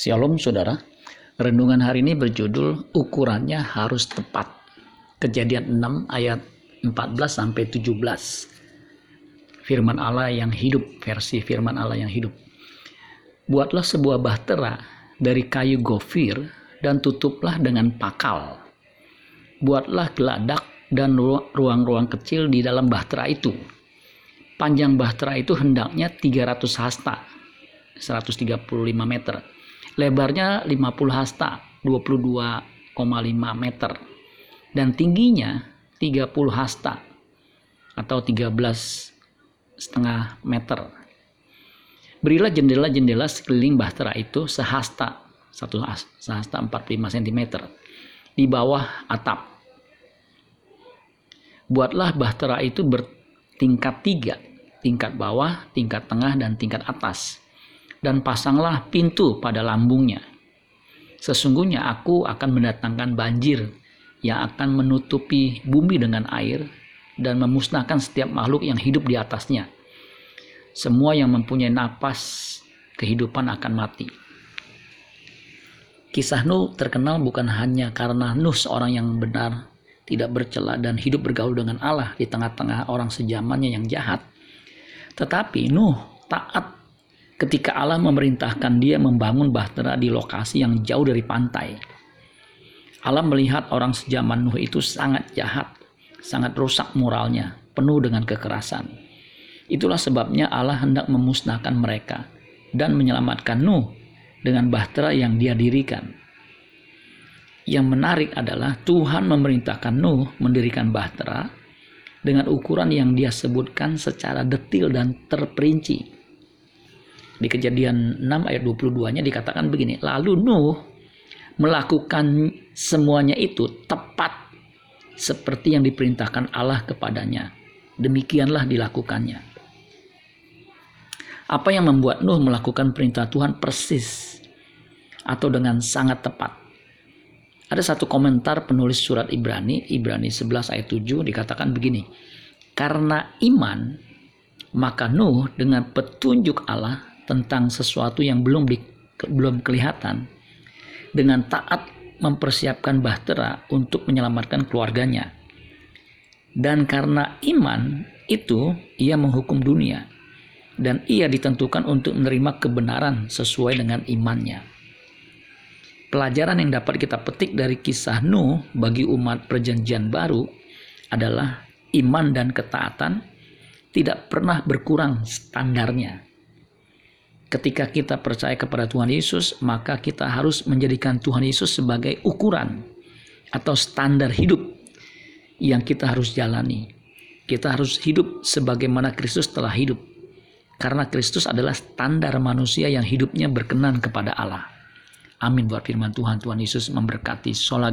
Shalom saudara. Renungan hari ini berjudul ukurannya harus tepat. Kejadian 6 ayat 14 sampai 17. Firman Allah yang hidup, versi firman Allah yang hidup. Buatlah sebuah bahtera dari kayu gofir dan tutuplah dengan pakal. Buatlah geladak dan ruang-ruang kecil di dalam bahtera itu. Panjang bahtera itu hendaknya 300 hasta, 135 meter lebarnya 50 hasta 22,5 meter dan tingginya 30 hasta atau 13 setengah meter. Berilah jendela-jendela sekeliling bahtera itu sehasta satu sehasta 45 cm di bawah atap. Buatlah bahtera itu bertingkat tiga, tingkat bawah, tingkat tengah, dan tingkat atas dan pasanglah pintu pada lambungnya. Sesungguhnya aku akan mendatangkan banjir yang akan menutupi bumi dengan air dan memusnahkan setiap makhluk yang hidup di atasnya. Semua yang mempunyai napas kehidupan akan mati. Kisah Nuh terkenal bukan hanya karena Nuh seorang yang benar, tidak bercela dan hidup bergaul dengan Allah di tengah-tengah orang sejamannya yang jahat. Tetapi Nuh taat ketika Allah memerintahkan dia membangun bahtera di lokasi yang jauh dari pantai. Allah melihat orang sejaman Nuh itu sangat jahat, sangat rusak moralnya, penuh dengan kekerasan. Itulah sebabnya Allah hendak memusnahkan mereka dan menyelamatkan Nuh dengan bahtera yang dia dirikan. Yang menarik adalah Tuhan memerintahkan Nuh mendirikan bahtera dengan ukuran yang dia sebutkan secara detil dan terperinci di kejadian 6 ayat 22-nya dikatakan begini, lalu Nuh melakukan semuanya itu tepat seperti yang diperintahkan Allah kepadanya. Demikianlah dilakukannya. Apa yang membuat Nuh melakukan perintah Tuhan persis atau dengan sangat tepat? Ada satu komentar penulis surat Ibrani, Ibrani 11 ayat 7 dikatakan begini. Karena iman, maka Nuh dengan petunjuk Allah tentang sesuatu yang belum di, belum kelihatan dengan taat mempersiapkan bahtera untuk menyelamatkan keluarganya. Dan karena iman itu ia menghukum dunia dan ia ditentukan untuk menerima kebenaran sesuai dengan imannya. Pelajaran yang dapat kita petik dari kisah Nuh bagi umat perjanjian baru adalah iman dan ketaatan tidak pernah berkurang standarnya ketika kita percaya kepada Tuhan Yesus, maka kita harus menjadikan Tuhan Yesus sebagai ukuran atau standar hidup yang kita harus jalani. Kita harus hidup sebagaimana Kristus telah hidup. Karena Kristus adalah standar manusia yang hidupnya berkenan kepada Allah. Amin buat firman Tuhan. Tuhan Yesus memberkati. Sola.